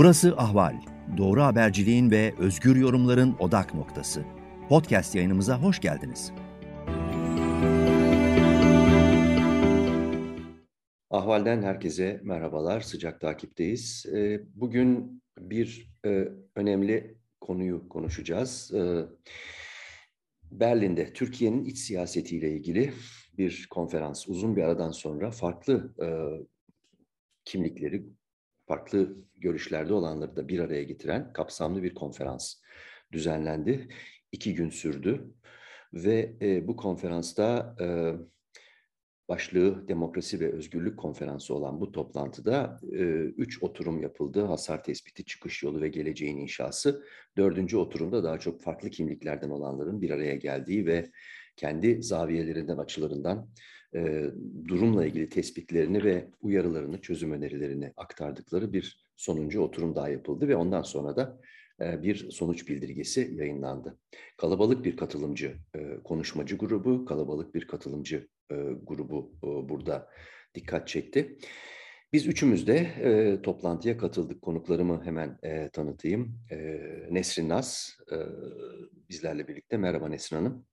Burası Ahval. Doğru haberciliğin ve özgür yorumların odak noktası. Podcast yayınımıza hoş geldiniz. Ahval'den herkese merhabalar. Sıcak takipteyiz. Ee, bugün bir e, önemli konuyu konuşacağız. Ee, Berlin'de Türkiye'nin iç siyasetiyle ilgili bir konferans. Uzun bir aradan sonra farklı e, kimlikleri, farklı görüşlerde olanları da bir araya getiren kapsamlı bir konferans düzenlendi. İki gün sürdü ve e, bu konferansta e, başlığı Demokrasi ve Özgürlük Konferansı olan bu toplantıda e, üç oturum yapıldı. Hasar tespiti, çıkış yolu ve geleceğin inşası. Dördüncü oturumda daha çok farklı kimliklerden olanların bir araya geldiği ve kendi zaviyelerinden, açılarından e, durumla ilgili tespitlerini ve uyarılarını, çözüm önerilerini aktardıkları bir sonuncu oturum daha yapıldı ve ondan sonra da e, bir sonuç bildirgesi yayınlandı. Kalabalık bir katılımcı e, konuşmacı grubu, kalabalık bir katılımcı e, grubu e, burada dikkat çekti. Biz üçümüz de e, toplantıya katıldık. Konuklarımı hemen e, tanıtayım. E, Nesrin Naz e, bizlerle birlikte. Merhaba Nesrin Hanım.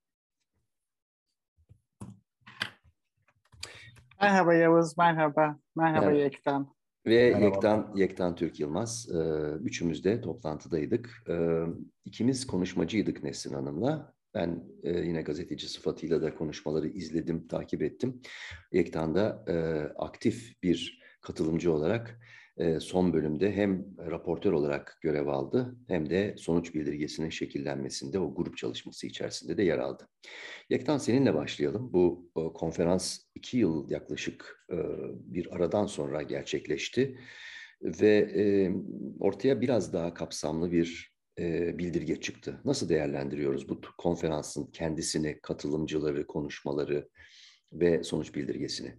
Merhaba Yavuz, merhaba. Merhaba, merhaba. Yektan. Ve merhaba. Yektan, Yektan Türk Yılmaz. E, üçümüz de toplantıdaydık. E, ikimiz konuşmacıydık Nesrin Hanım'la. Ben e, yine gazeteci sıfatıyla da konuşmaları izledim, takip ettim. Yektan da e, aktif bir katılımcı olarak son bölümde hem raportör olarak görev aldı hem de sonuç bildirgesinin şekillenmesinde o grup çalışması içerisinde de yer aldı. Yektan seninle başlayalım. Bu konferans iki yıl yaklaşık bir aradan sonra gerçekleşti ve ortaya biraz daha kapsamlı bir bildirge çıktı. Nasıl değerlendiriyoruz bu konferansın kendisini, katılımcıları, konuşmaları ve sonuç bildirgesini?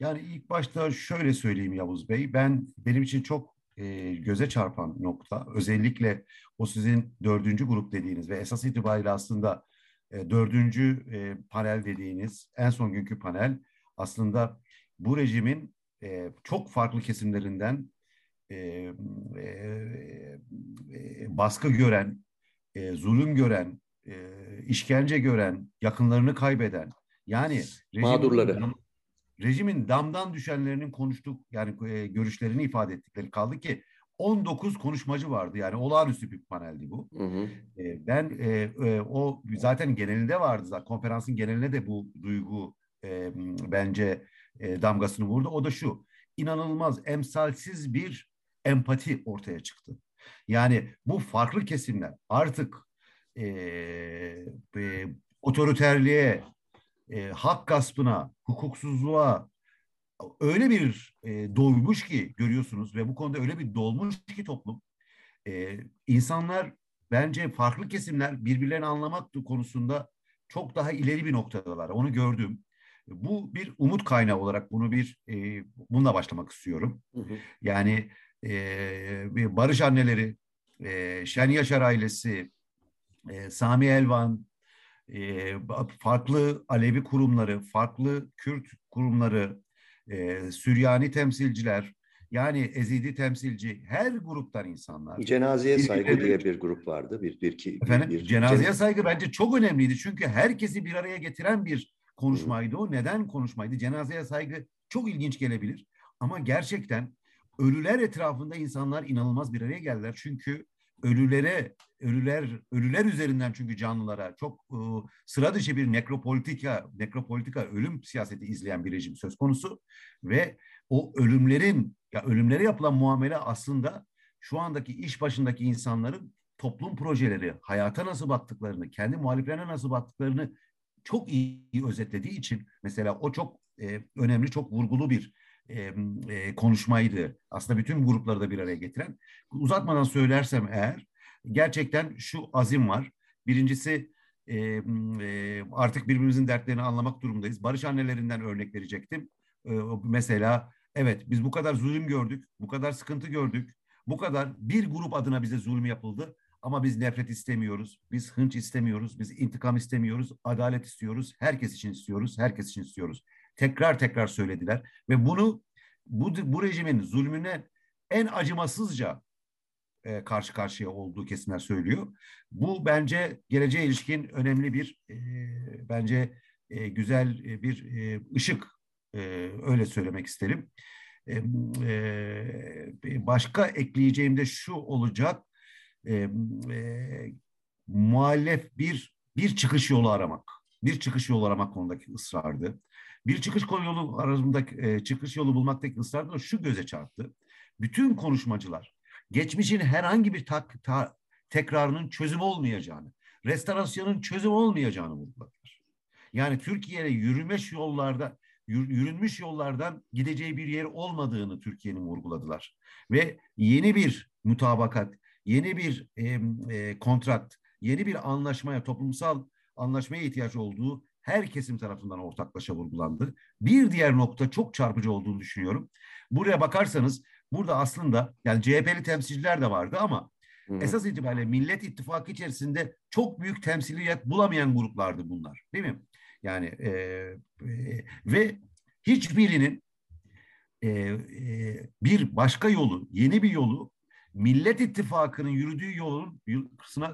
Yani ilk başta şöyle söyleyeyim Yavuz Bey. Ben benim için çok e, göze çarpan nokta özellikle o sizin dördüncü grup dediğiniz ve esas itibariyle aslında e, dördüncü e, panel dediğiniz en son günkü panel aslında bu rejimin e, çok farklı kesimlerinden e, e, e, baskı gören, e, zulüm gören, e, işkence gören, yakınlarını kaybeden yani mağdurları rejimin damdan düşenlerinin konuştuk yani e, görüşlerini ifade ettikleri kaldı ki 19 konuşmacı vardı yani olağanüstü bir paneldi bu. Hı hı. E, ben e, e, o zaten genelinde vardı zaten konferansın geneline de bu duygu e, bence e, damgasını vurdu. O da şu inanılmaz emsalsiz bir empati ortaya çıktı. Yani bu farklı kesimler artık e, e, otoriterliğe, e, hak gaspına, hukuksuzluğa öyle bir e, doymuş ki görüyorsunuz ve bu konuda öyle bir dolmuş ki toplum. E, insanlar bence farklı kesimler birbirlerini anlamak konusunda çok daha ileri bir noktadalar. Onu gördüm. Bu bir umut kaynağı olarak bunu bir e, bununla başlamak istiyorum. Hı hı. Yani e, Barış Anneleri, e, Şen Yaşar ailesi, e, Sami Elvan, farklı Alevi kurumları, farklı Kürt kurumları, Süryani temsilciler, yani Ezidi temsilci, her gruptan insanlar. Cenazeye saygı diye bir grup vardı. Bir, bir, ki, Efendim, bir, cenazeye saygı bence çok önemliydi. Çünkü herkesi bir araya getiren bir konuşmaydı o. Neden konuşmaydı? Cenazeye saygı çok ilginç gelebilir. Ama gerçekten ölüler etrafında insanlar inanılmaz bir araya geldiler. Çünkü ölülere, ölüler ölüler üzerinden çünkü canlılara çok e, sıra dışı bir nekropolitika, nekropolitika ölüm siyaseti izleyen bir rejim söz konusu ve o ölümlerin ya ölümlere yapılan muamele aslında şu andaki iş başındaki insanların toplum projeleri, hayata nasıl baktıklarını, kendi muhaliflerine nasıl baktıklarını çok iyi özetlediği için mesela o çok e, önemli, çok vurgulu bir e, e, konuşmaydı. Aslında bütün grupları da bir araya getiren. Uzatmadan söylersem eğer gerçekten şu azim var. Birincisi e, e, artık birbirimizin dertlerini anlamak durumundayız. Barış annelerinden örnek verecektim. E, mesela evet biz bu kadar zulüm gördük, bu kadar sıkıntı gördük, bu kadar bir grup adına bize zulüm yapıldı. Ama biz nefret istemiyoruz, biz hınç istemiyoruz, biz intikam istemiyoruz, adalet istiyoruz, herkes için istiyoruz, herkes için istiyoruz tekrar tekrar söylediler ve bunu bu, bu rejimin zulmüne en acımasızca e, karşı karşıya olduğu kesimler söylüyor. Bu bence geleceğe ilişkin önemli bir e, bence e, güzel e, bir e, ışık e, öyle söylemek isterim. E, e, başka ekleyeceğim de şu olacak. E, e, muhalef bir bir çıkış yolu aramak. Bir çıkış yolu aramak konudaki ısrardı. Bir çıkış yolu arasındaki e, çıkış yolu bulmaktaki ısrarda da şu göze çarptı. Bütün konuşmacılar geçmişin herhangi bir tak, ta, tekrarının çözüm olmayacağını, restorasyonun çözüm olmayacağını vurguladılar. Yani Türkiye'ye yürümüş yollarda yürünmüş yollardan gideceği bir yer olmadığını Türkiye'nin vurguladılar. Ve yeni bir mutabakat, yeni bir e, e, kontrat, yeni bir anlaşmaya, toplumsal anlaşmaya ihtiyaç olduğu her kesim tarafından ortaklaşa vurgulandı. Bir diğer nokta çok çarpıcı olduğunu düşünüyorum. Buraya bakarsanız burada aslında yani CHP'li temsilciler de vardı ama Hı. esas itibariyle Millet İttifakı içerisinde çok büyük temsiliyet bulamayan gruplardı bunlar. Değil mi? Yani e, e, ve hiçbirinin e, e, bir başka yolu, yeni bir yolu Millet İttifakı'nın yürüdüğü yolun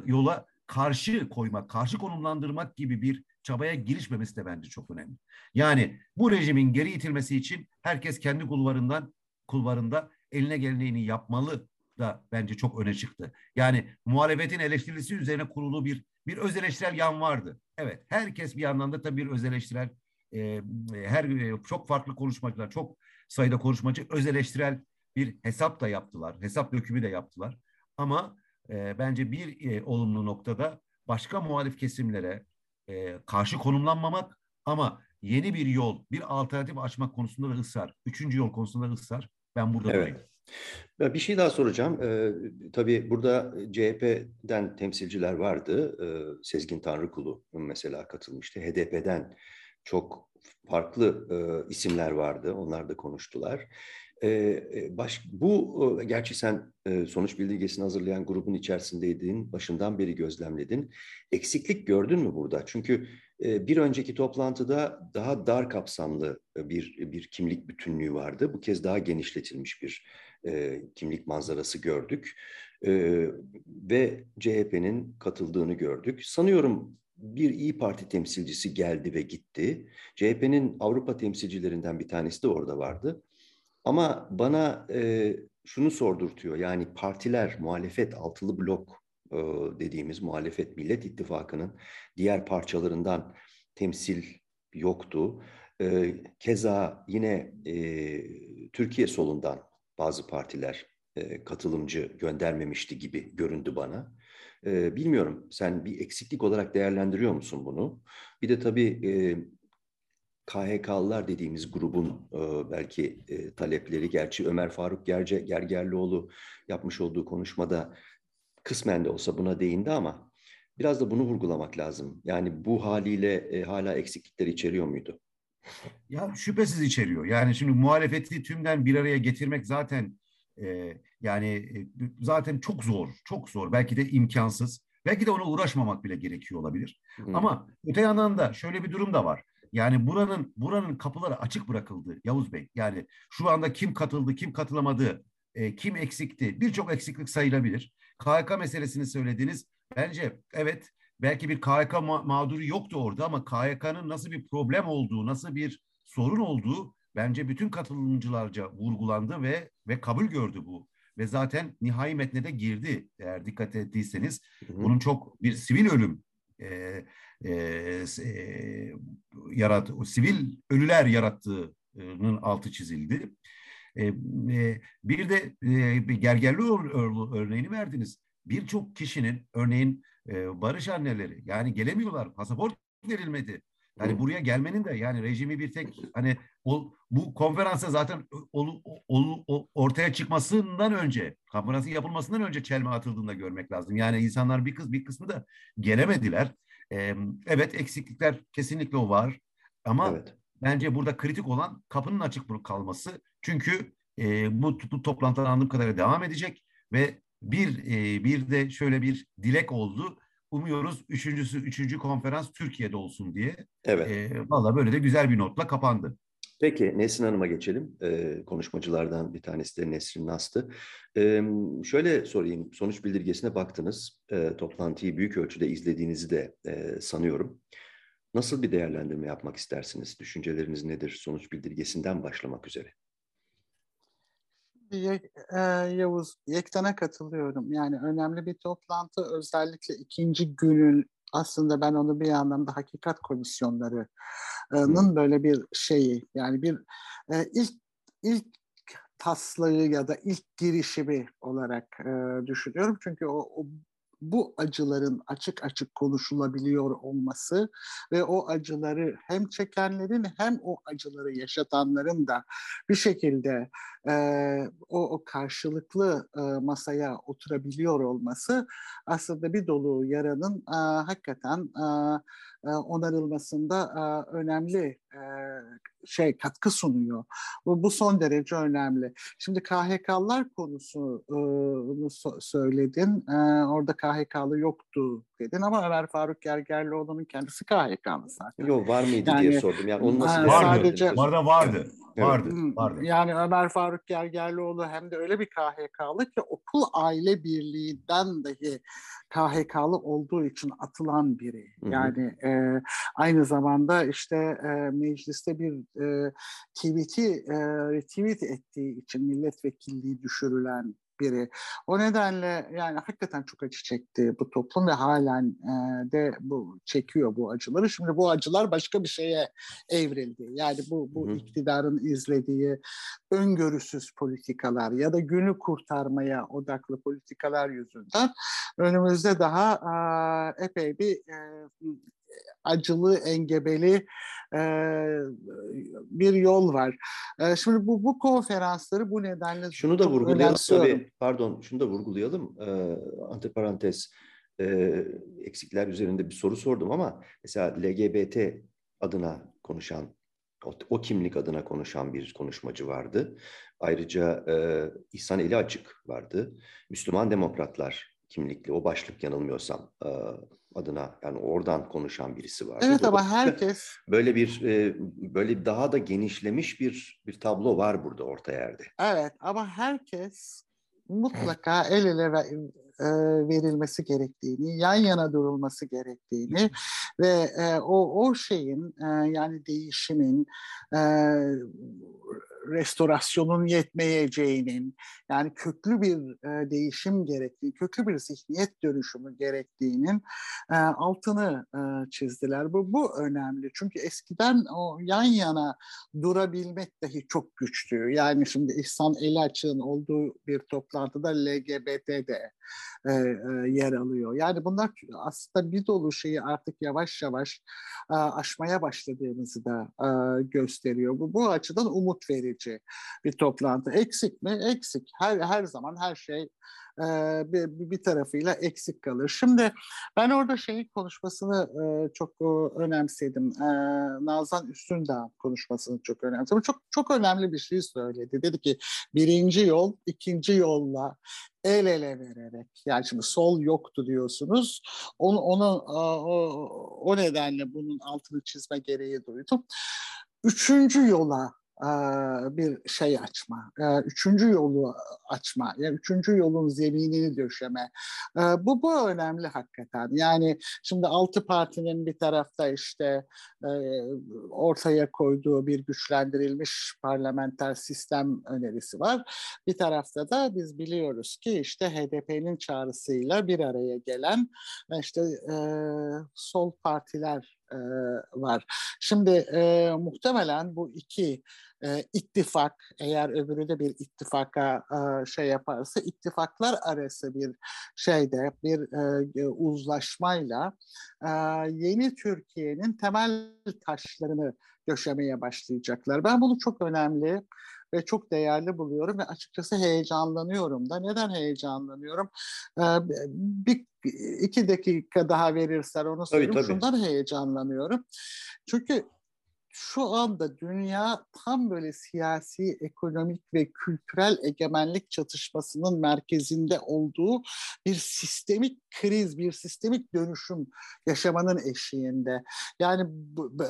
yola karşı koymak, karşı konumlandırmak gibi bir çabaya girişmemesi de bence çok önemli. Yani bu rejimin geri itilmesi için herkes kendi kulvarından kulvarında eline geleni yapmalı da bence çok öne çıktı. Yani muhalefetin eleştirisi üzerine kurulu bir bir öz eleştirel yan vardı. Evet, herkes bir yandan da tabii bir öz eleştirel e, her e, çok farklı konuşmacılar, çok sayıda konuşmacı öz eleştirel bir hesap da yaptılar. Hesap dökümü de yaptılar. Ama e, bence bir e, olumlu noktada başka muhalif kesimlere e, karşı konumlanmamak ama yeni bir yol, bir alternatif açmak konusunda da ısrar. Üçüncü yol konusunda da ısrar. Ben burada evet. Buradayım. Bir şey daha soracağım. Ee, tabii burada CHP'den temsilciler vardı. Ee, Sezgin Tanrıkulu mesela katılmıştı. HDP'den çok farklı e, isimler vardı. Onlar da konuştular. Ee, baş, bu gerçi sen e, sonuç bildirgesini hazırlayan grubun içerisindeydin, başından beri gözlemledin. Eksiklik gördün mü burada? Çünkü e, bir önceki toplantıda daha dar kapsamlı bir bir kimlik bütünlüğü vardı. Bu kez daha genişletilmiş bir e, kimlik manzarası gördük e, ve CHP'nin katıldığını gördük. Sanıyorum bir İyi Parti temsilcisi geldi ve gitti. CHP'nin Avrupa temsilcilerinden bir tanesi de orada vardı. Ama bana e, şunu sordurtuyor. Yani partiler, muhalefet, altılı blok e, dediğimiz muhalefet Millet İttifakı'nın diğer parçalarından temsil yoktu. E, keza yine e, Türkiye solundan bazı partiler e, katılımcı göndermemişti gibi göründü bana. E, bilmiyorum sen bir eksiklik olarak değerlendiriyor musun bunu? Bir de tabii e, KHK'lılar dediğimiz grubun e, belki e, talepleri, gerçi Ömer Faruk Gerce, Gergerlioğlu yapmış olduğu konuşmada kısmen de olsa buna değindi ama biraz da bunu vurgulamak lazım. Yani bu haliyle e, hala eksiklikler içeriyor muydu? Ya şüphesiz içeriyor. Yani şimdi muhalefeti tümden bir araya getirmek zaten e, yani e, zaten çok zor, çok zor. Belki de imkansız. Belki de ona uğraşmamak bile gerekiyor olabilir. Hmm. Ama öte yandan da şöyle bir durum da var. Yani buranın buranın kapıları açık bırakıldı Yavuz Bey. Yani şu anda kim katıldı, kim katılamadı, e, kim eksikti birçok eksiklik sayılabilir. KHK meselesini söylediniz. Bence evet belki bir KHK ma- mağduru yoktu orada ama KHK'nın nasıl bir problem olduğu, nasıl bir sorun olduğu bence bütün katılımcılarca vurgulandı ve ve kabul gördü bu. Ve zaten nihai metne de girdi eğer dikkat ettiyseniz. Hı hı. Bunun çok bir sivil ölüm e, e, yarat, sivil ölüler yarattığının altı çizildi. E, e, bir de e, bir gergerli örneğini verdiniz. Birçok kişinin örneğin e, barış anneleri yani gelemiyorlar. Pasaport verilmedi. Yani buraya gelmenin de yani rejimi bir tek hani o, bu konferansa zaten ol, ol, ol, ortaya çıkmasından önce, konferansın yapılmasından önce çelme atıldığında görmek lazım. Yani insanlar bir kız bir kısmı da gelemediler. Ee, evet eksiklikler kesinlikle o var. Ama evet. bence burada kritik olan kapının açık kalması. Çünkü e, bu, bu toplantılar anladığım kadarıyla devam edecek ve bir e, bir de şöyle bir dilek oldu. Umuyoruz üçüncüsü üçüncü konferans Türkiye'de olsun diye. Evet. E, Valla böyle de güzel bir notla kapandı. Peki Nesrin Hanım'a geçelim. Ee, konuşmacılardan bir tanesi de Nesrin Nastı. Ee, şöyle sorayım, sonuç bildirgesine baktınız. Ee, toplantıyı büyük ölçüde izlediğinizi de e, sanıyorum. Nasıl bir değerlendirme yapmak istersiniz? Düşünceleriniz nedir? Sonuç bildirgesinden başlamak üzere. E, Yavuz, Yektan'a katılıyorum. Yani önemli bir toplantı. Özellikle ikinci günün aslında ben onu bir anlamda hakikat komisyonlarının böyle bir şeyi yani bir e, ilk ilk taslağı ya da ilk girişimi olarak e, düşünüyorum. Çünkü o, o bu acıların açık açık konuşulabiliyor olması ve o acıları hem çekenlerin hem o acıları yaşatanların da bir şekilde e, o, o karşılıklı e, masaya oturabiliyor olması aslında bir dolu yaranın e, hakikaten e, onarılmasında e, önemli e, şey katkı sunuyor. Bu, bu son derece önemli. Şimdi KHK'lar konusunu söyledin. Orada KHK'lı yoktu dedin ama Ömer Faruk Gergerlioğlu'nun kendisi KHK'lı zaten. Yok var mıydı yani, diye sordum. Yani onun nasıl vardı, sadece, vardı, vardı. Vardı, vardı. Yani Ömer Faruk Gergerlioğlu hem de öyle bir KHK'lı ki okul aile birliğinden dahi KHK'lı olduğu için atılan biri. Yani e, aynı zamanda işte e, mecliste bir e, tweet'i e, retweet ettiği için milletvekilliği düşürülen biri. O nedenle yani hakikaten çok acı çekti bu toplum ve halen e, de bu çekiyor bu acıları. Şimdi bu acılar başka bir şeye evrildi. Yani bu bu Hı. iktidarın izlediği öngörüsüz politikalar ya da günü kurtarmaya odaklı politikalar yüzünden önümüzde daha e, epey bir e, acılı, engebeli e, bir yol var. E, şimdi bu bu konferansları bu nedenle şunu da vurgulayalım tabii. Pardon, şunu da vurgulayalım. E, antiparantez e, eksikler üzerinde bir soru sordum ama mesela LGBT adına konuşan o, o kimlik adına konuşan bir konuşmacı vardı. Ayrıca e, İhsan Eli Açık vardı. Müslüman Demokratlar kimlikli o başlık yanılmıyorsam e, adına yani oradan konuşan birisi var. Evet ama herkes böyle bir e, böyle daha da genişlemiş bir bir tablo var burada orta yerde. Evet ama herkes mutlaka el ele e, verilmesi gerektiğini, yan yana durulması gerektiğini ve e, o o şeyin yani değişimin restorasyonun yetmeyeceğinin, yani köklü bir e, değişim gerektiği, köklü bir zihniyet dönüşümü gerektiğinin e, altını e, çizdiler. Bu, bu önemli çünkü eskiden o yan yana durabilmek dahi çok güçtü. Yani şimdi İhsan Elaç'ın olduğu bir toplantıda LGBT de e, e, yer alıyor. Yani bunlar aslında bir dolu şeyi artık yavaş yavaş e, aşmaya başladığımızı da e, gösteriyor. Bu, bu açıdan umut verici bir toplantı. Eksik mi? Eksik. Her, her zaman her şey e, bir, bir tarafıyla eksik kalır. Şimdi ben orada şeyin konuşmasını e, çok e, önemsedim. E, Nazan Üstündağ konuşmasını çok önemsedim. Çok çok önemli bir şey söyledi. Dedi ki birinci yol ikinci yolla el ele vererek yani şimdi sol yoktu diyorsunuz onu onu o, o nedenle bunun altını çizme gereği duydum. Üçüncü yola bir şey açma, üçüncü yolu açma, yani üçüncü yolun zeminini döşeme. Bu, bu önemli hakikaten. Yani şimdi altı partinin bir tarafta işte ortaya koyduğu bir güçlendirilmiş parlamenter sistem önerisi var. Bir tarafta da biz biliyoruz ki işte HDP'nin çağrısıyla bir araya gelen işte sol partiler e, var. Şimdi e, muhtemelen bu iki e, ittifak eğer öbürü de bir ittifaka e, şey yaparsa ittifaklar arası bir şeyde bir e, uzlaşmayla e, yeni Türkiye'nin temel taşlarını döşemeye başlayacaklar. Ben bunu çok önemli ve çok değerli buluyorum ve açıkçası heyecanlanıyorum da. Neden heyecanlanıyorum? Ee, bir iki dakika daha verirsen onu söyleyeyim. Tabii, tabii. Şundan heyecanlanıyorum. Çünkü şu anda dünya tam böyle siyasi, ekonomik ve kültürel egemenlik çatışmasının merkezinde olduğu bir sistemik kriz, bir sistemik dönüşüm yaşamanın eşiğinde. Yani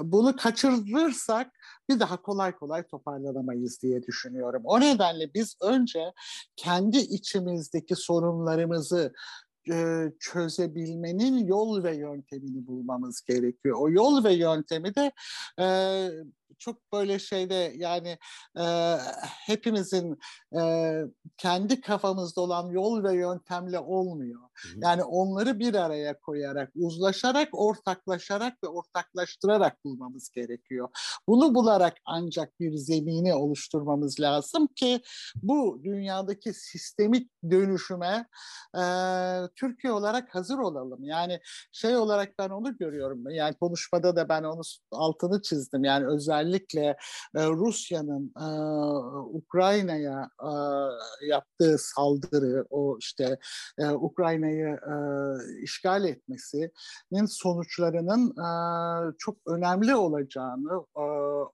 bunu kaçırırsak bir daha kolay kolay toparlanamayız diye düşünüyorum. O nedenle biz önce kendi içimizdeki sorunlarımızı çözebilmenin yol ve yöntemini bulmamız gerekiyor. O yol ve yöntemi de e, çok böyle şeyde yani e, hepimizin e, kendi kafamızda olan yol ve yöntemle olmuyor. Yani onları bir araya koyarak, uzlaşarak, ortaklaşarak ve ortaklaştırarak bulmamız gerekiyor. Bunu bularak ancak bir zemini oluşturmamız lazım ki bu dünyadaki sistemik dönüşüme e, Türkiye olarak hazır olalım. Yani şey olarak ben onu görüyorum. Yani konuşmada da ben onu altını çizdim. Yani özellikle e, Rusya'nın e, Ukrayna'ya e, yaptığı saldırı, o işte e, Ukrayna'yı e, işgal etmesinin sonuçlarının e, çok önemli olacağını, e,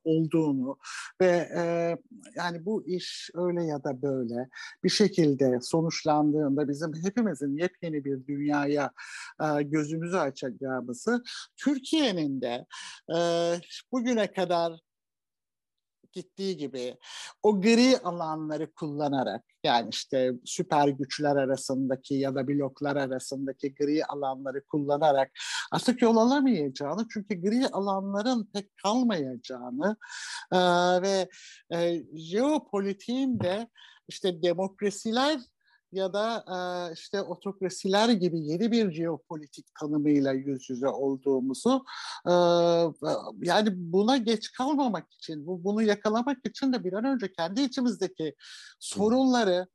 olduğunu ve e, yani bu iş öyle ya da böyle bir şekilde sonuçlandığında bizim hepimizin yepyeni bir dünyaya e, gözümüzü açacağımızı Türkiye'nin de e, bugüne kadar gittiği gibi o gri alanları kullanarak yani işte süper güçler arasındaki ya da bloklar arasındaki gri alanları kullanarak artık yol alamayacağını çünkü gri alanların pek kalmayacağını e, ve e, jeopolitiğin de işte demokrasiler ya da e, işte otokrasiler gibi yeni bir jeopolitik tanımıyla yüz yüze olduğumuzu e, yani buna geç kalmamak için, bu bunu yakalamak için de bir an önce kendi içimizdeki sorunları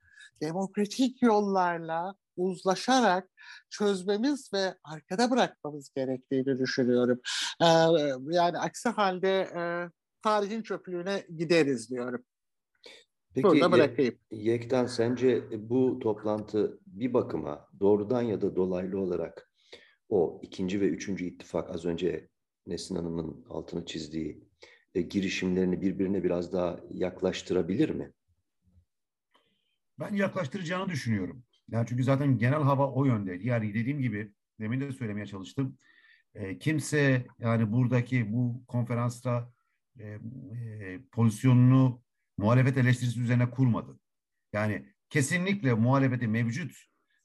demokratik yollarla uzlaşarak çözmemiz ve arkada bırakmamız gerektiğini düşünüyorum. E, yani aksi halde e, tarihin çöplüğüne gideriz diyorum. Peki Burada bırakayım. Yektan sence bu toplantı bir bakıma doğrudan ya da dolaylı olarak o ikinci ve üçüncü ittifak az önce Nesin Hanım'ın altını çizdiği e, girişimlerini birbirine biraz daha yaklaştırabilir mi? Ben yaklaştıracağını düşünüyorum. Yani çünkü zaten genel hava o yönde. Yani dediğim gibi demin de söylemeye çalıştım. E, kimse yani buradaki bu konferansta e, e, pozisyonunu muhalefet eleştirisi üzerine kurmadı. Yani kesinlikle muhalefeti mevcut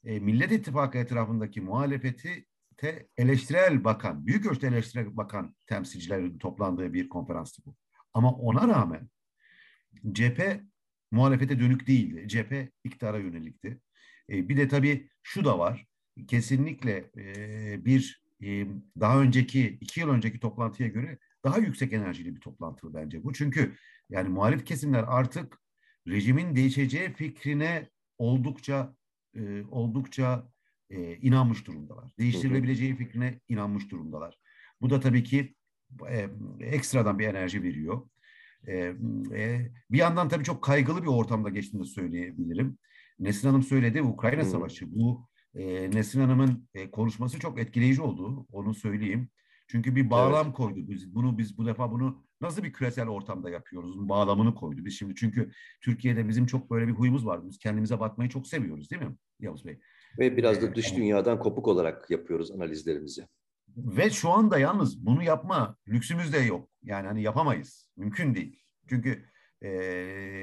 e, Millet İttifakı etrafındaki muhalefeti te eleştirel bakan, büyük ölçüde eleştirel bakan temsilcilerin toplandığı bir konferanstı bu. Ama ona rağmen cephe muhalefete dönük değildi. Cephe iktidara yönelikti. E, bir de tabii şu da var. Kesinlikle e, bir e, daha önceki, iki yıl önceki toplantıya göre daha yüksek enerjili bir toplantı bence bu. Çünkü yani muhalif kesimler artık rejimin değişeceği fikrine oldukça e, oldukça e, inanmış durumdalar. Değiştirilebileceği fikrine inanmış durumdalar. Bu da tabii ki e, ekstradan bir enerji veriyor. E, e, bir yandan tabii çok kaygılı bir ortamda geçtiğini söyleyebilirim. Nesin Hanım söyledi Ukrayna Savaşı. Bu e, Nesin Hanım'ın e, konuşması çok etkileyici oldu. Onu söyleyeyim. Çünkü bir bağlam evet. koydu. Biz bunu biz bu defa bunu nasıl bir küresel ortamda yapıyoruz? Bağlamını koydu. Biz şimdi çünkü Türkiye'de bizim çok böyle bir huyumuz var. Biz kendimize bakmayı çok seviyoruz değil mi Yavuz Bey? Ve biraz da dış dünyadan kopuk olarak yapıyoruz analizlerimizi. Ve şu anda yalnız bunu yapma lüksümüz de yok. Yani hani yapamayız. Mümkün değil. Çünkü e,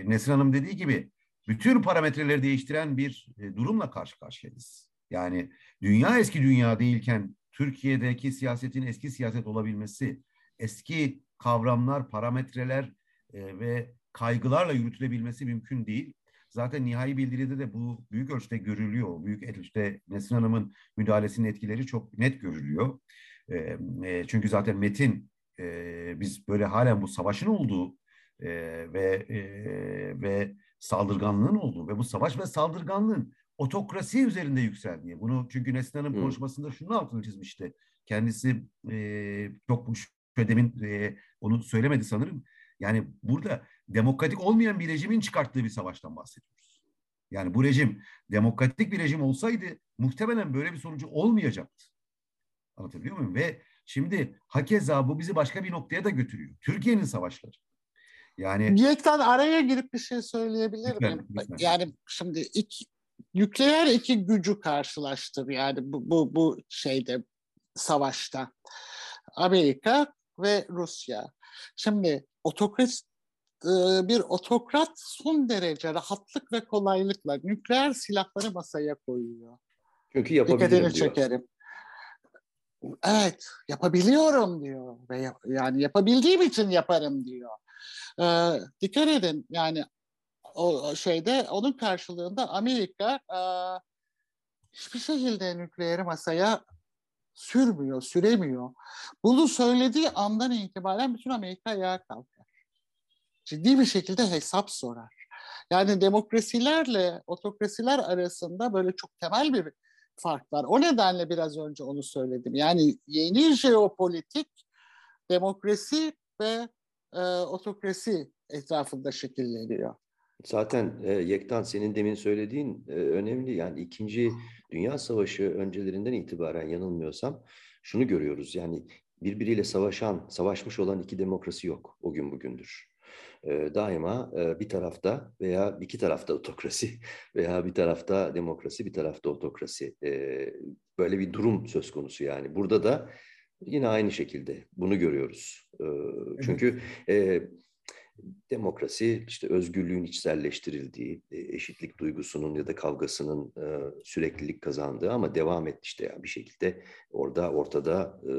Nesrin Hanım dediği gibi bütün parametreleri değiştiren bir e, durumla karşı karşıyayız. Yani dünya eski dünya değilken Türkiye'deki siyasetin eski siyaset olabilmesi, eski kavramlar, parametreler e, ve kaygılarla yürütülebilmesi mümkün değil. Zaten nihai bildiride de bu büyük ölçüde görülüyor. Büyük işte Nesrin Hanım'ın müdahalesinin etkileri çok net görülüyor. E, e, çünkü zaten metin e, biz böyle halen bu savaşın olduğu e, ve e, ve saldırganlığın olduğu ve bu savaş ve saldırganlığın otokrasi üzerinde yükseldiği. Bunu çünkü Neslihan Hanım konuşmasında şunun altını çizmişti. Kendisi e, çok demin e, onu söylemedi sanırım. Yani burada demokratik olmayan bir rejimin çıkarttığı bir savaştan bahsediyoruz. Yani bu rejim demokratik bir rejim olsaydı muhtemelen böyle bir sonucu olmayacaktı. Anlatabiliyor muyum? Ve Şimdi hakeza bu bizi başka bir noktaya da götürüyor. Türkiye'nin savaşları. Yani Yekten araya girip bir şey söyleyebilir miyim? Lütfen. Yani şimdi iki, nükleer iki gücü karşılaştır yani bu, bu, bu şeyde savaşta. Amerika ve Rusya. Şimdi otokrat e, bir otokrat son derece rahatlık ve kolaylıkla nükleer silahları masaya koyuyor. Çünkü yapabilirim diyor. çekerim. Evet, yapabiliyorum diyor ve yani yapabildiğim için yaparım diyor. Ee, dikkat edin yani o şeyde onun karşılığında Amerika e, hiçbir şekilde nükleeri masaya sürmüyor, süremiyor. Bunu söylediği andan itibaren bütün Amerika ayağa kalkar. Ciddi bir şekilde hesap sorar. Yani demokrasilerle otokrasiler arasında böyle çok temel bir fark var. O nedenle biraz önce onu söyledim. Yani yeni jeopolitik demokrasi ve e, otokrasi etrafında şekilleniyor. Zaten e, Yektan senin demin söylediğin e, önemli. Yani İkinci Dünya Savaşı öncelerinden itibaren yanılmıyorsam şunu görüyoruz. Yani birbiriyle savaşan, savaşmış olan iki demokrasi yok o gün bugündür. E, daima e, bir tarafta veya iki tarafta otokrasi veya bir tarafta demokrasi, bir tarafta otokrasi. E, böyle bir durum söz konusu yani. Burada da yine aynı şekilde bunu görüyoruz. E, çünkü... E, demokrasi işte özgürlüğün içselleştirildiği, e, eşitlik duygusunun ya da kavgasının e, süreklilik kazandığı ama devam etti işte yani bir şekilde orada ortada e,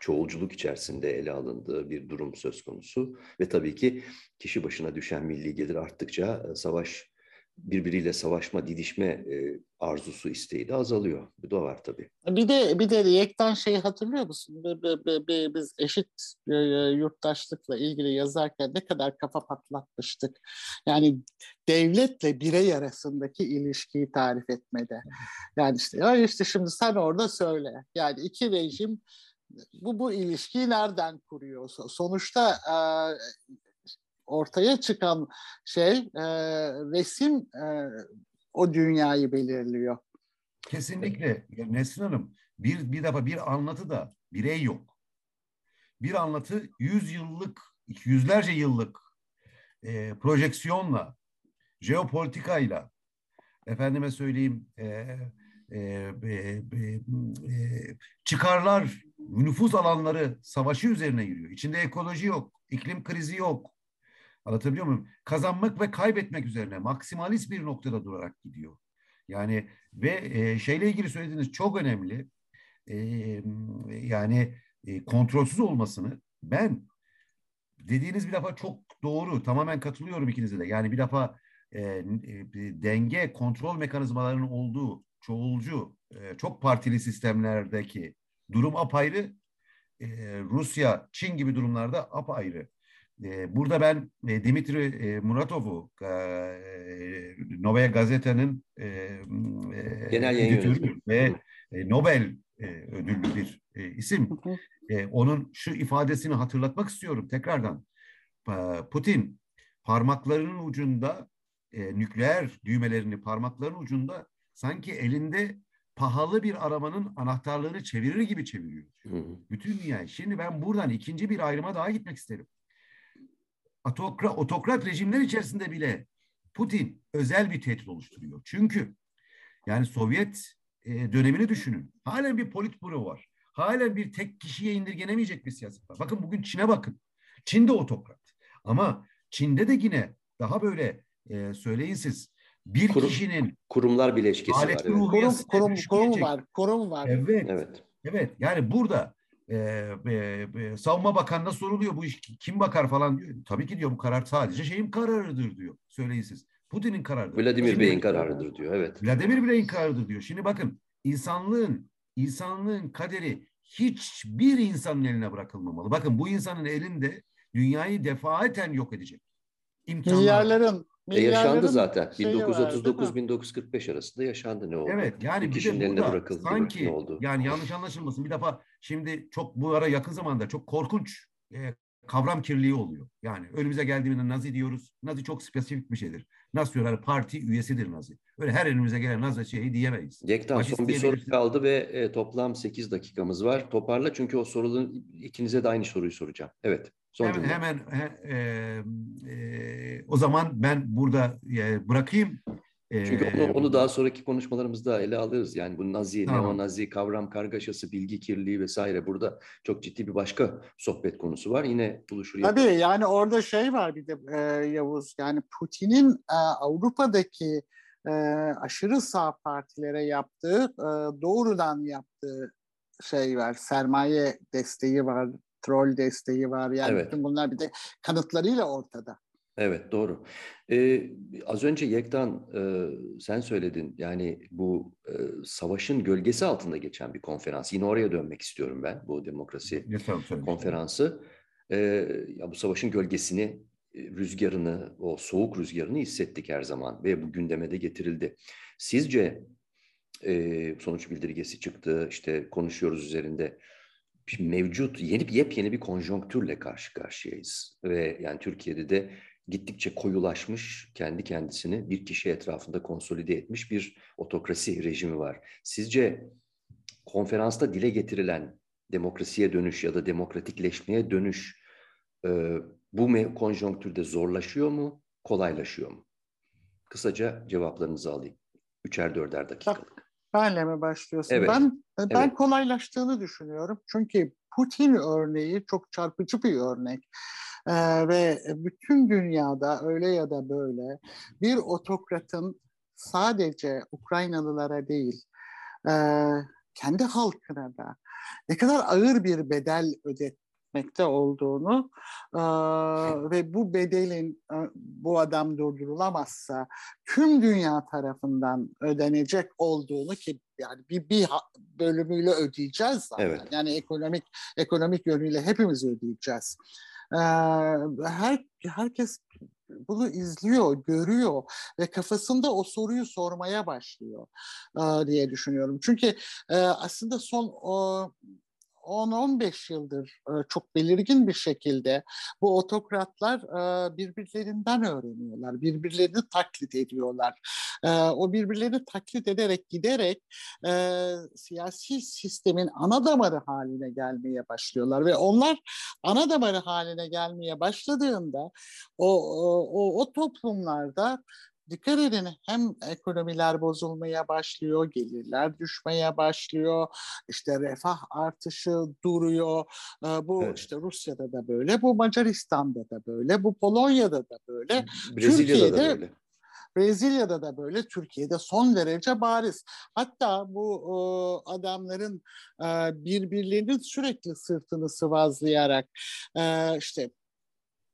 çoğulculuk içerisinde ele alındığı bir durum söz konusu. Ve tabii ki kişi başına düşen milli gelir arttıkça savaş birbiriyle savaşma, didişme e, arzusu, isteği de azalıyor. Bu da var tabii. Bir de bir de Yektan şey hatırlıyor musun? Biz eşit e, yurttaşlıkla ilgili yazarken ne kadar kafa patlatmıştık. Yani devletle birey arasındaki ilişkiyi tarif etmede. Yani işte ya işte şimdi sen orada söyle. Yani iki rejim bu bu ilişkiyi nereden kuruyor? Sonuçta e, ortaya çıkan şey e, resim e, o dünyayı belirliyor. Kesinlikle Nesrin Hanım bir, bir defa bir anlatı da birey yok. Bir anlatı yüz yıllık, yüzlerce yıllık e, projeksiyonla, jeopolitikayla, efendime söyleyeyim e, e, e, e, çıkarlar, nüfus alanları savaşı üzerine yürüyor. İçinde ekoloji yok, iklim krizi yok, Anlatabiliyor muyum? Kazanmak ve kaybetmek üzerine maksimalist bir noktada durarak gidiyor. Yani ve e, şeyle ilgili söylediğiniz çok önemli. E, yani e, kontrolsüz olmasını ben dediğiniz bir defa çok doğru. Tamamen katılıyorum ikinize de. Yani bir defa e, e, denge kontrol mekanizmalarının olduğu çoğulcu e, çok partili sistemlerdeki durum apayrı. E, Rusya, Çin gibi durumlarda apayrı. E, burada ben e, Dimitri e, Muratov'u e, Novaya Gazeta'nın genel yayın ve Nobel ödüllü bir isim. Onun şu ifadesini hatırlatmak istiyorum tekrardan. Putin parmaklarının ucunda nükleer düğmelerini parmaklarının ucunda sanki elinde pahalı bir arabanın anahtarlarını çevirir gibi çeviriyor. Hı hı. Bütün dünya. Şimdi ben buradan ikinci bir ayrıma daha gitmek isterim otokrat, otokrat rejimler içerisinde bile Putin özel bir tehdit oluşturuyor. Çünkü yani Sovyet e, dönemini düşünün. Halen bir politburo var. Halen bir tek kişiye indirgenemeyecek bir siyaset var. Bakın bugün Çin'e bakın. Çin de otokrat. Ama Çin'de de yine daha böyle e, söyleyin siz bir Kurum, kişinin kurumlar bileşkesi var. Evet. Kurum, kurum, kurum var. Kurum var. Evet. Evet. Evet. Yani burada e, e, e, savunma bakanına soruluyor bu iş kim bakar falan diyor. Tabii ki diyor bu karar sadece şeyin kararıdır diyor. Söyleyin siz. Putin'in kararıdır. Vladimir Bey'in kararıdır diyor. Evet. Vladimir Bey'in kararıdır diyor. Şimdi bakın insanlığın insanlığın kaderi hiçbir insanın eline bırakılmamalı. Bakın bu insanın elinde dünyayı defaten yok edecek. İmkanlar. Milyarların e yaşandı zaten. 1939-1945 arasında yaşandı ne oldu? Evet yani bir de burada bırakıldı, sanki ne oldu? yani yanlış anlaşılmasın bir defa şimdi çok bu ara yakın zamanda çok korkunç e, kavram kirliliği oluyor. Yani önümüze geldiğinde Nazi diyoruz. Nazi çok spesifik bir şeydir. Nasyonel Parti üyesidir Nazi. Öyle her önümüze gelen Nazi şeyi diyemeyiz. Yektan son bir soru kaldı ve e, toplam 8 dakikamız var. Toparla çünkü o sorunun ikinize de aynı soruyu soracağım. Evet. Son hemen, hemen he, e, e, o zaman ben burada e, bırakayım. Çünkü onu, onu daha sonraki konuşmalarımızda ele alırız. Yani bu nazi, tamam. neonazi, kavram kargaşası, bilgi kirliliği vesaire burada çok ciddi bir başka sohbet konusu var. Yine buluşur. Tabii yaparız. yani orada şey var bir de e, Yavuz. Yani Putin'in e, Avrupa'daki e, aşırı sağ partilere yaptığı, e, doğrudan yaptığı şey var. Sermaye desteği var, troll desteği var. Yani evet. bütün bunlar bir de kanıtlarıyla ortada. Evet doğru. Ee, az önce Yektan e, sen söyledin yani bu e, savaşın gölgesi altında geçen bir konferans. Yine oraya dönmek istiyorum ben bu demokrasi Lütfen, konferansı. E, ya bu savaşın gölgesini, e, rüzgarını, o soğuk rüzgarını hissettik her zaman ve bu gündeme de getirildi. Sizce e, sonuç bildirgesi çıktı, işte konuşuyoruz üzerinde mevcut yeni bir yepyeni bir konjonktürle karşı karşıyayız ve yani Türkiye'de de gittikçe koyulaşmış, kendi kendisini bir kişi etrafında konsolide etmiş bir otokrasi rejimi var. Sizce konferansta dile getirilen demokrasiye dönüş ya da demokratikleşmeye dönüş e, bu konjonktürde zorlaşıyor mu, kolaylaşıyor mu? Kısaca cevaplarınızı alayım. Üçer dörder dakikalık. Benle mi başlıyorsun? Evet. Ben ben evet. kolaylaştığını düşünüyorum. Çünkü Putin örneği çok çarpıcı bir örnek. Ee, ve bütün dünyada öyle ya da böyle bir otokratın sadece Ukraynalılara değil, e, kendi halkına da ne kadar ağır bir bedel ödetmekte olduğunu e, ve bu bedelin e, bu adam durdurulamazsa tüm dünya tarafından ödenecek olduğunu ki yani bir, bir bölümüyle ödeyeceğiz zaten. Evet. Yani ekonomik ekonomik yönüyle hepimiz ödeyeceğiz her herkes bunu izliyor, görüyor ve kafasında o soruyu sormaya başlıyor diye düşünüyorum. Çünkü aslında son 10-15 yıldır e, çok belirgin bir şekilde bu otokratlar e, birbirlerinden öğreniyorlar, birbirlerini taklit ediyorlar. E, o birbirlerini taklit ederek giderek siyasi sistemin ana damarı haline gelmeye başlıyorlar ve onlar ana damarı haline gelmeye başladığında o, o, o toplumlarda dikkat edin hem ekonomiler bozulmaya başlıyor, gelirler düşmeye başlıyor, işte refah artışı duruyor. Bu evet. işte Rusya'da da böyle, bu Macaristan'da da böyle, bu Polonya'da da böyle. Brezilya'da Türkiye'de, da böyle. Brezilya'da da böyle, Türkiye'de son derece bariz. Hatta bu e, adamların e, birbirlerinin sürekli sırtını sıvazlayarak e, işte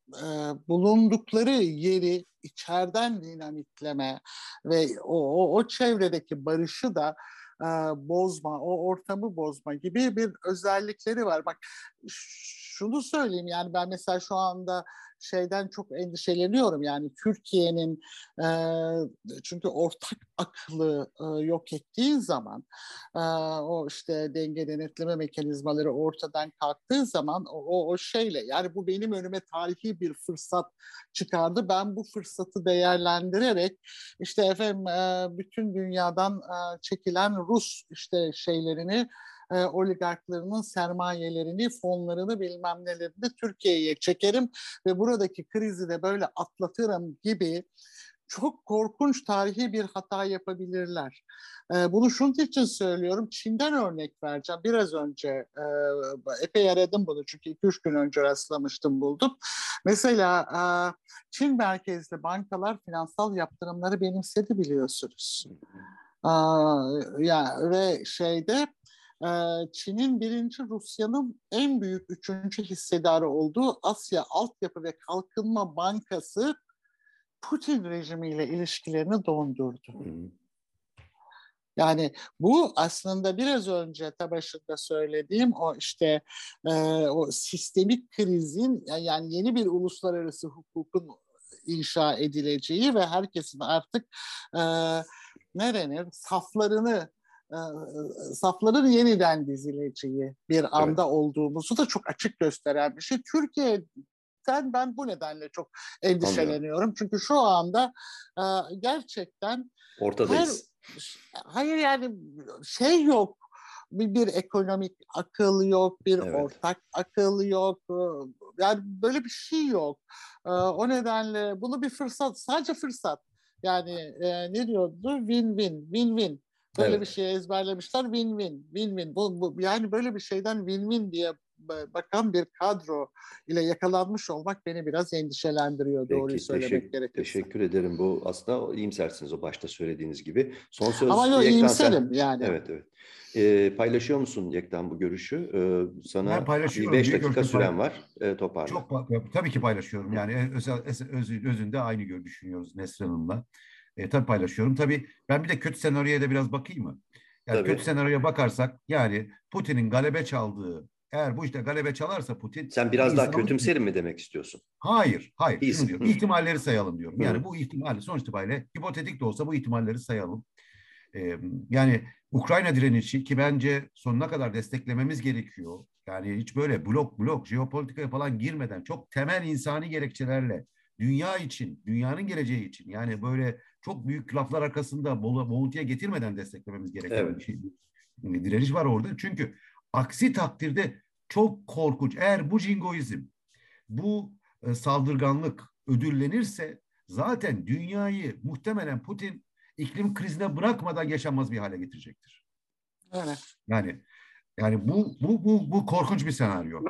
e, bulundukları yeri içeriden dinamitleme ve o, o, o çevredeki barışı da e, bozma, o ortamı bozma gibi bir özellikleri var. Bak şunu söyleyeyim yani ben mesela şu anda şeyden çok endişeleniyorum. Yani Türkiye'nin e, çünkü ortak aklı e, yok ettiği zaman e, o işte denge denetleme mekanizmaları ortadan kalktığı zaman o, o şeyle yani bu benim önüme tarihi bir fırsat çıkardı. Ben bu fırsatı değerlendirerek işte efendim e, bütün dünyadan e, çekilen Rus işte şeylerini e, oligarklarının sermayelerini, fonlarını bilmem nelerini Türkiye'ye çekerim ve buradaki krizi de böyle atlatırım gibi çok korkunç tarihi bir hata yapabilirler. E, bunu şunun için söylüyorum. Çin'den örnek vereceğim. Biraz önce e, epey aradım bunu çünkü 2-3 gün önce rastlamıştım buldum. Mesela e, Çin merkezli bankalar finansal yaptırımları benimsedi biliyorsunuz. E, ya ve şeyde Çin'in birinci Rusya'nın en büyük üçüncü hissedarı olduğu Asya Altyapı ve Kalkınma Bankası Putin rejimiyle ilişkilerini dondurdu. Yani bu aslında biraz önce ta başında söylediğim o işte e, o sistemik krizin yani yeni bir uluslararası hukukun inşa edileceği ve herkesin artık e, ne denir saflarını safların yeniden dizileceği bir anda evet. olduğumuzu da çok açık gösteren bir şey. Türkiye'den ben bu nedenle çok endişeleniyorum. Anladım. Çünkü şu anda e, gerçekten ortadayız. Her, hayır yani şey yok bir, bir ekonomik akıl yok, bir evet. ortak akıl yok. Yani böyle bir şey yok. O nedenle bunu bir fırsat, sadece fırsat. Yani e, ne diyordu? Win-win, win-win. Böyle evet. bir şey ezberlemişler win-win, win-win. Bu, bu, yani böyle bir şeyden win-win diye bakan bir kadro ile yakalanmış olmak beni biraz endişelendiriyor Peki, doğruyu söylemek teşekkür, gerekirse. Teşekkür ederim. Bu aslında iyimsersiniz o başta söylediğiniz gibi. Son söz Ama yok iyimserim yani. Evet evet. E, paylaşıyor musun Yektan bu görüşü? E, sana bir beş dakika süren var. E, toparla. Çok, tabii ki paylaşıyorum. Yani öz, öz, özünde aynı görüş düşünüyoruz Nesrin Hanım'la. E, tabii paylaşıyorum. Tabii ben bir de kötü senaryoya da biraz bakayım mı? Yani tabii. kötü senaryoya bakarsak yani Putin'in galebe çaldığı eğer bu işte galebe çalarsa Putin... Sen biraz daha kötümserim mi demek istiyorsun? Hayır, hayır. Şunu diyorum. İhtimalleri sayalım diyorum. Yani bu ihtimali sonuç itibariyle hipotetik de olsa bu ihtimalleri sayalım. Ee, yani Ukrayna direnişi ki bence sonuna kadar desteklememiz gerekiyor. Yani hiç böyle blok blok jeopolitikaya falan girmeden çok temel insani gerekçelerle dünya için, dünyanın geleceği için yani böyle çok büyük laflar arkasında boğuntuya getirmeden desteklememiz gereken evet. bir şey. Yani direniş var orada. Çünkü aksi takdirde çok korkunç. Eğer bu jingoizm, bu e, saldırganlık ödüllenirse zaten dünyayı muhtemelen Putin iklim krizine bırakmadan yaşanmaz bir hale getirecektir. Evet. Yani yani bu bu bu bu korkunç bir senaryo.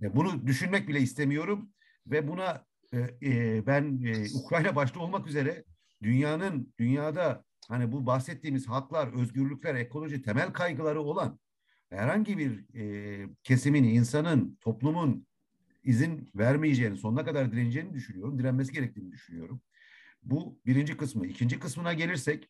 Bunu düşünmek bile istemiyorum ve buna e, e, ben e, Ukrayna başta olmak üzere dünyanın dünyada hani bu bahsettiğimiz haklar, özgürlükler, ekoloji temel kaygıları olan herhangi bir e, kesimin, insanın, toplumun izin vermeyeceğini, sonuna kadar direneceğini düşünüyorum. Direnmesi gerektiğini düşünüyorum. Bu birinci kısmı. İkinci kısmına gelirsek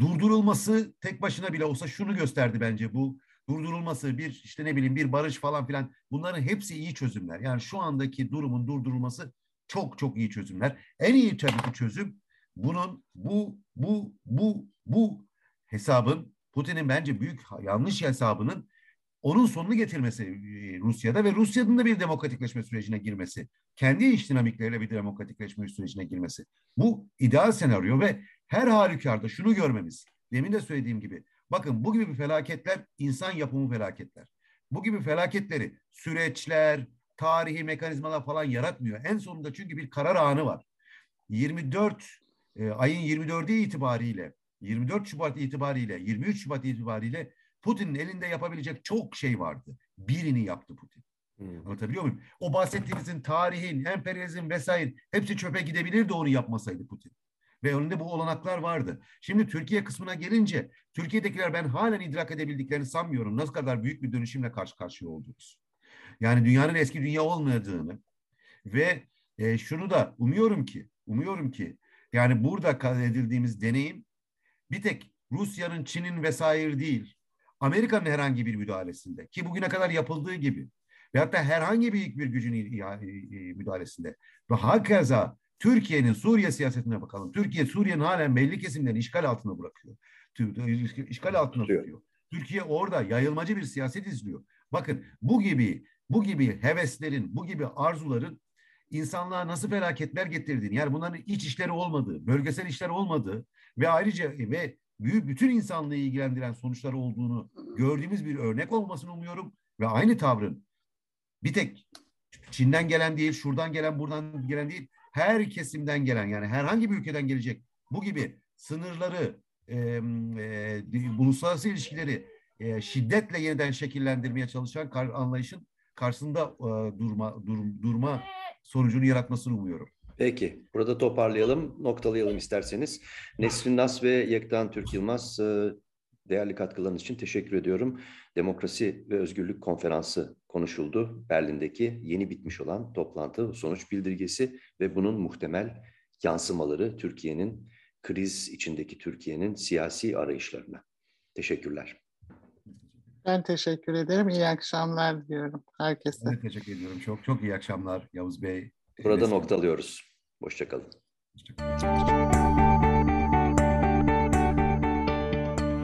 durdurulması tek başına bile olsa şunu gösterdi bence bu durdurulması bir işte ne bileyim bir barış falan filan bunların hepsi iyi çözümler. Yani şu andaki durumun durdurulması çok çok iyi çözümler. En iyi tabii ki çözüm bunun bu bu bu bu hesabın Putin'in bence büyük yanlış hesabının onun sonunu getirmesi e, Rusya'da ve Rusya'nın da bir demokratikleşme sürecine girmesi. Kendi iç dinamikleriyle bir demokratikleşme sürecine girmesi. Bu ideal senaryo ve her halükarda şunu görmemiz. Demin de söylediğim gibi. Bakın bu gibi felaketler insan yapımı felaketler. Bu gibi felaketleri süreçler, tarihi mekanizmalar falan yaratmıyor. En sonunda çünkü bir karar anı var. 24 e, ayın 24'ü itibariyle 24 Şubat itibariyle 23 Şubat itibariyle Putin'in elinde yapabilecek çok şey vardı. Birini yaptı Putin. Hmm. Anlatabiliyor muyum? O bahsettiğimizin tarihin, emperyalizm vesaire hepsi çöpe gidebilirdi onu yapmasaydı Putin. Ve önünde bu olanaklar vardı. Şimdi Türkiye kısmına gelince Türkiye'dekiler ben halen idrak edebildiklerini sanmıyorum. Nasıl kadar büyük bir dönüşümle karşı karşıya olduğumuz. Yani dünyanın eski dünya olmadığını ve e, şunu da umuyorum ki, umuyorum ki yani burada edildiğimiz deneyim bir tek Rusya'nın, Çin'in vesaire değil, Amerika'nın herhangi bir müdahalesinde ki bugüne kadar yapıldığı gibi ve hatta herhangi bir bir gücün müdahalesinde ve hakeza Türkiye'nin Suriye siyasetine bakalım. Türkiye Suriye'nin halen belli kesimlerini işgal altına bırakıyor. İşgal altına tutuyor. Türkiye orada yayılmacı bir siyaset izliyor. Bakın bu gibi bu gibi heveslerin, bu gibi arzuların insanlığa nasıl felaketler getirdiğini, yani bunların iç işleri olmadığı, bölgesel işler olmadığı ve ayrıca ve büyük bütün insanlığı ilgilendiren sonuçları olduğunu gördüğümüz bir örnek olmasını umuyorum ve aynı tavrın bir tek Çin'den gelen değil, şuradan gelen, buradan gelen değil, her kesimden gelen yani herhangi bir ülkeden gelecek bu gibi sınırları, e, e, uluslararası ilişkileri e, şiddetle yeniden şekillendirmeye çalışan kar, anlayışın karşısında e, durma dur, durma sonucunu yaratmasını umuyorum. Peki, burada toparlayalım, noktalayalım isterseniz. Nesrin Nas ve Yektan Türk Yılmaz e, değerli katkılarınız için teşekkür ediyorum. Demokrasi ve Özgürlük Konferansı konuşuldu. Berlin'deki yeni bitmiş olan toplantı sonuç bildirgesi ve bunun muhtemel yansımaları Türkiye'nin kriz içindeki Türkiye'nin siyasi arayışlarına. Teşekkürler. Ben teşekkür ederim. İyi akşamlar diyorum herkese. Ben teşekkür ediyorum. Çok çok iyi akşamlar Yavuz Bey. Burada noktalıyoruz. Hoşçakalın. Hoşçakalın.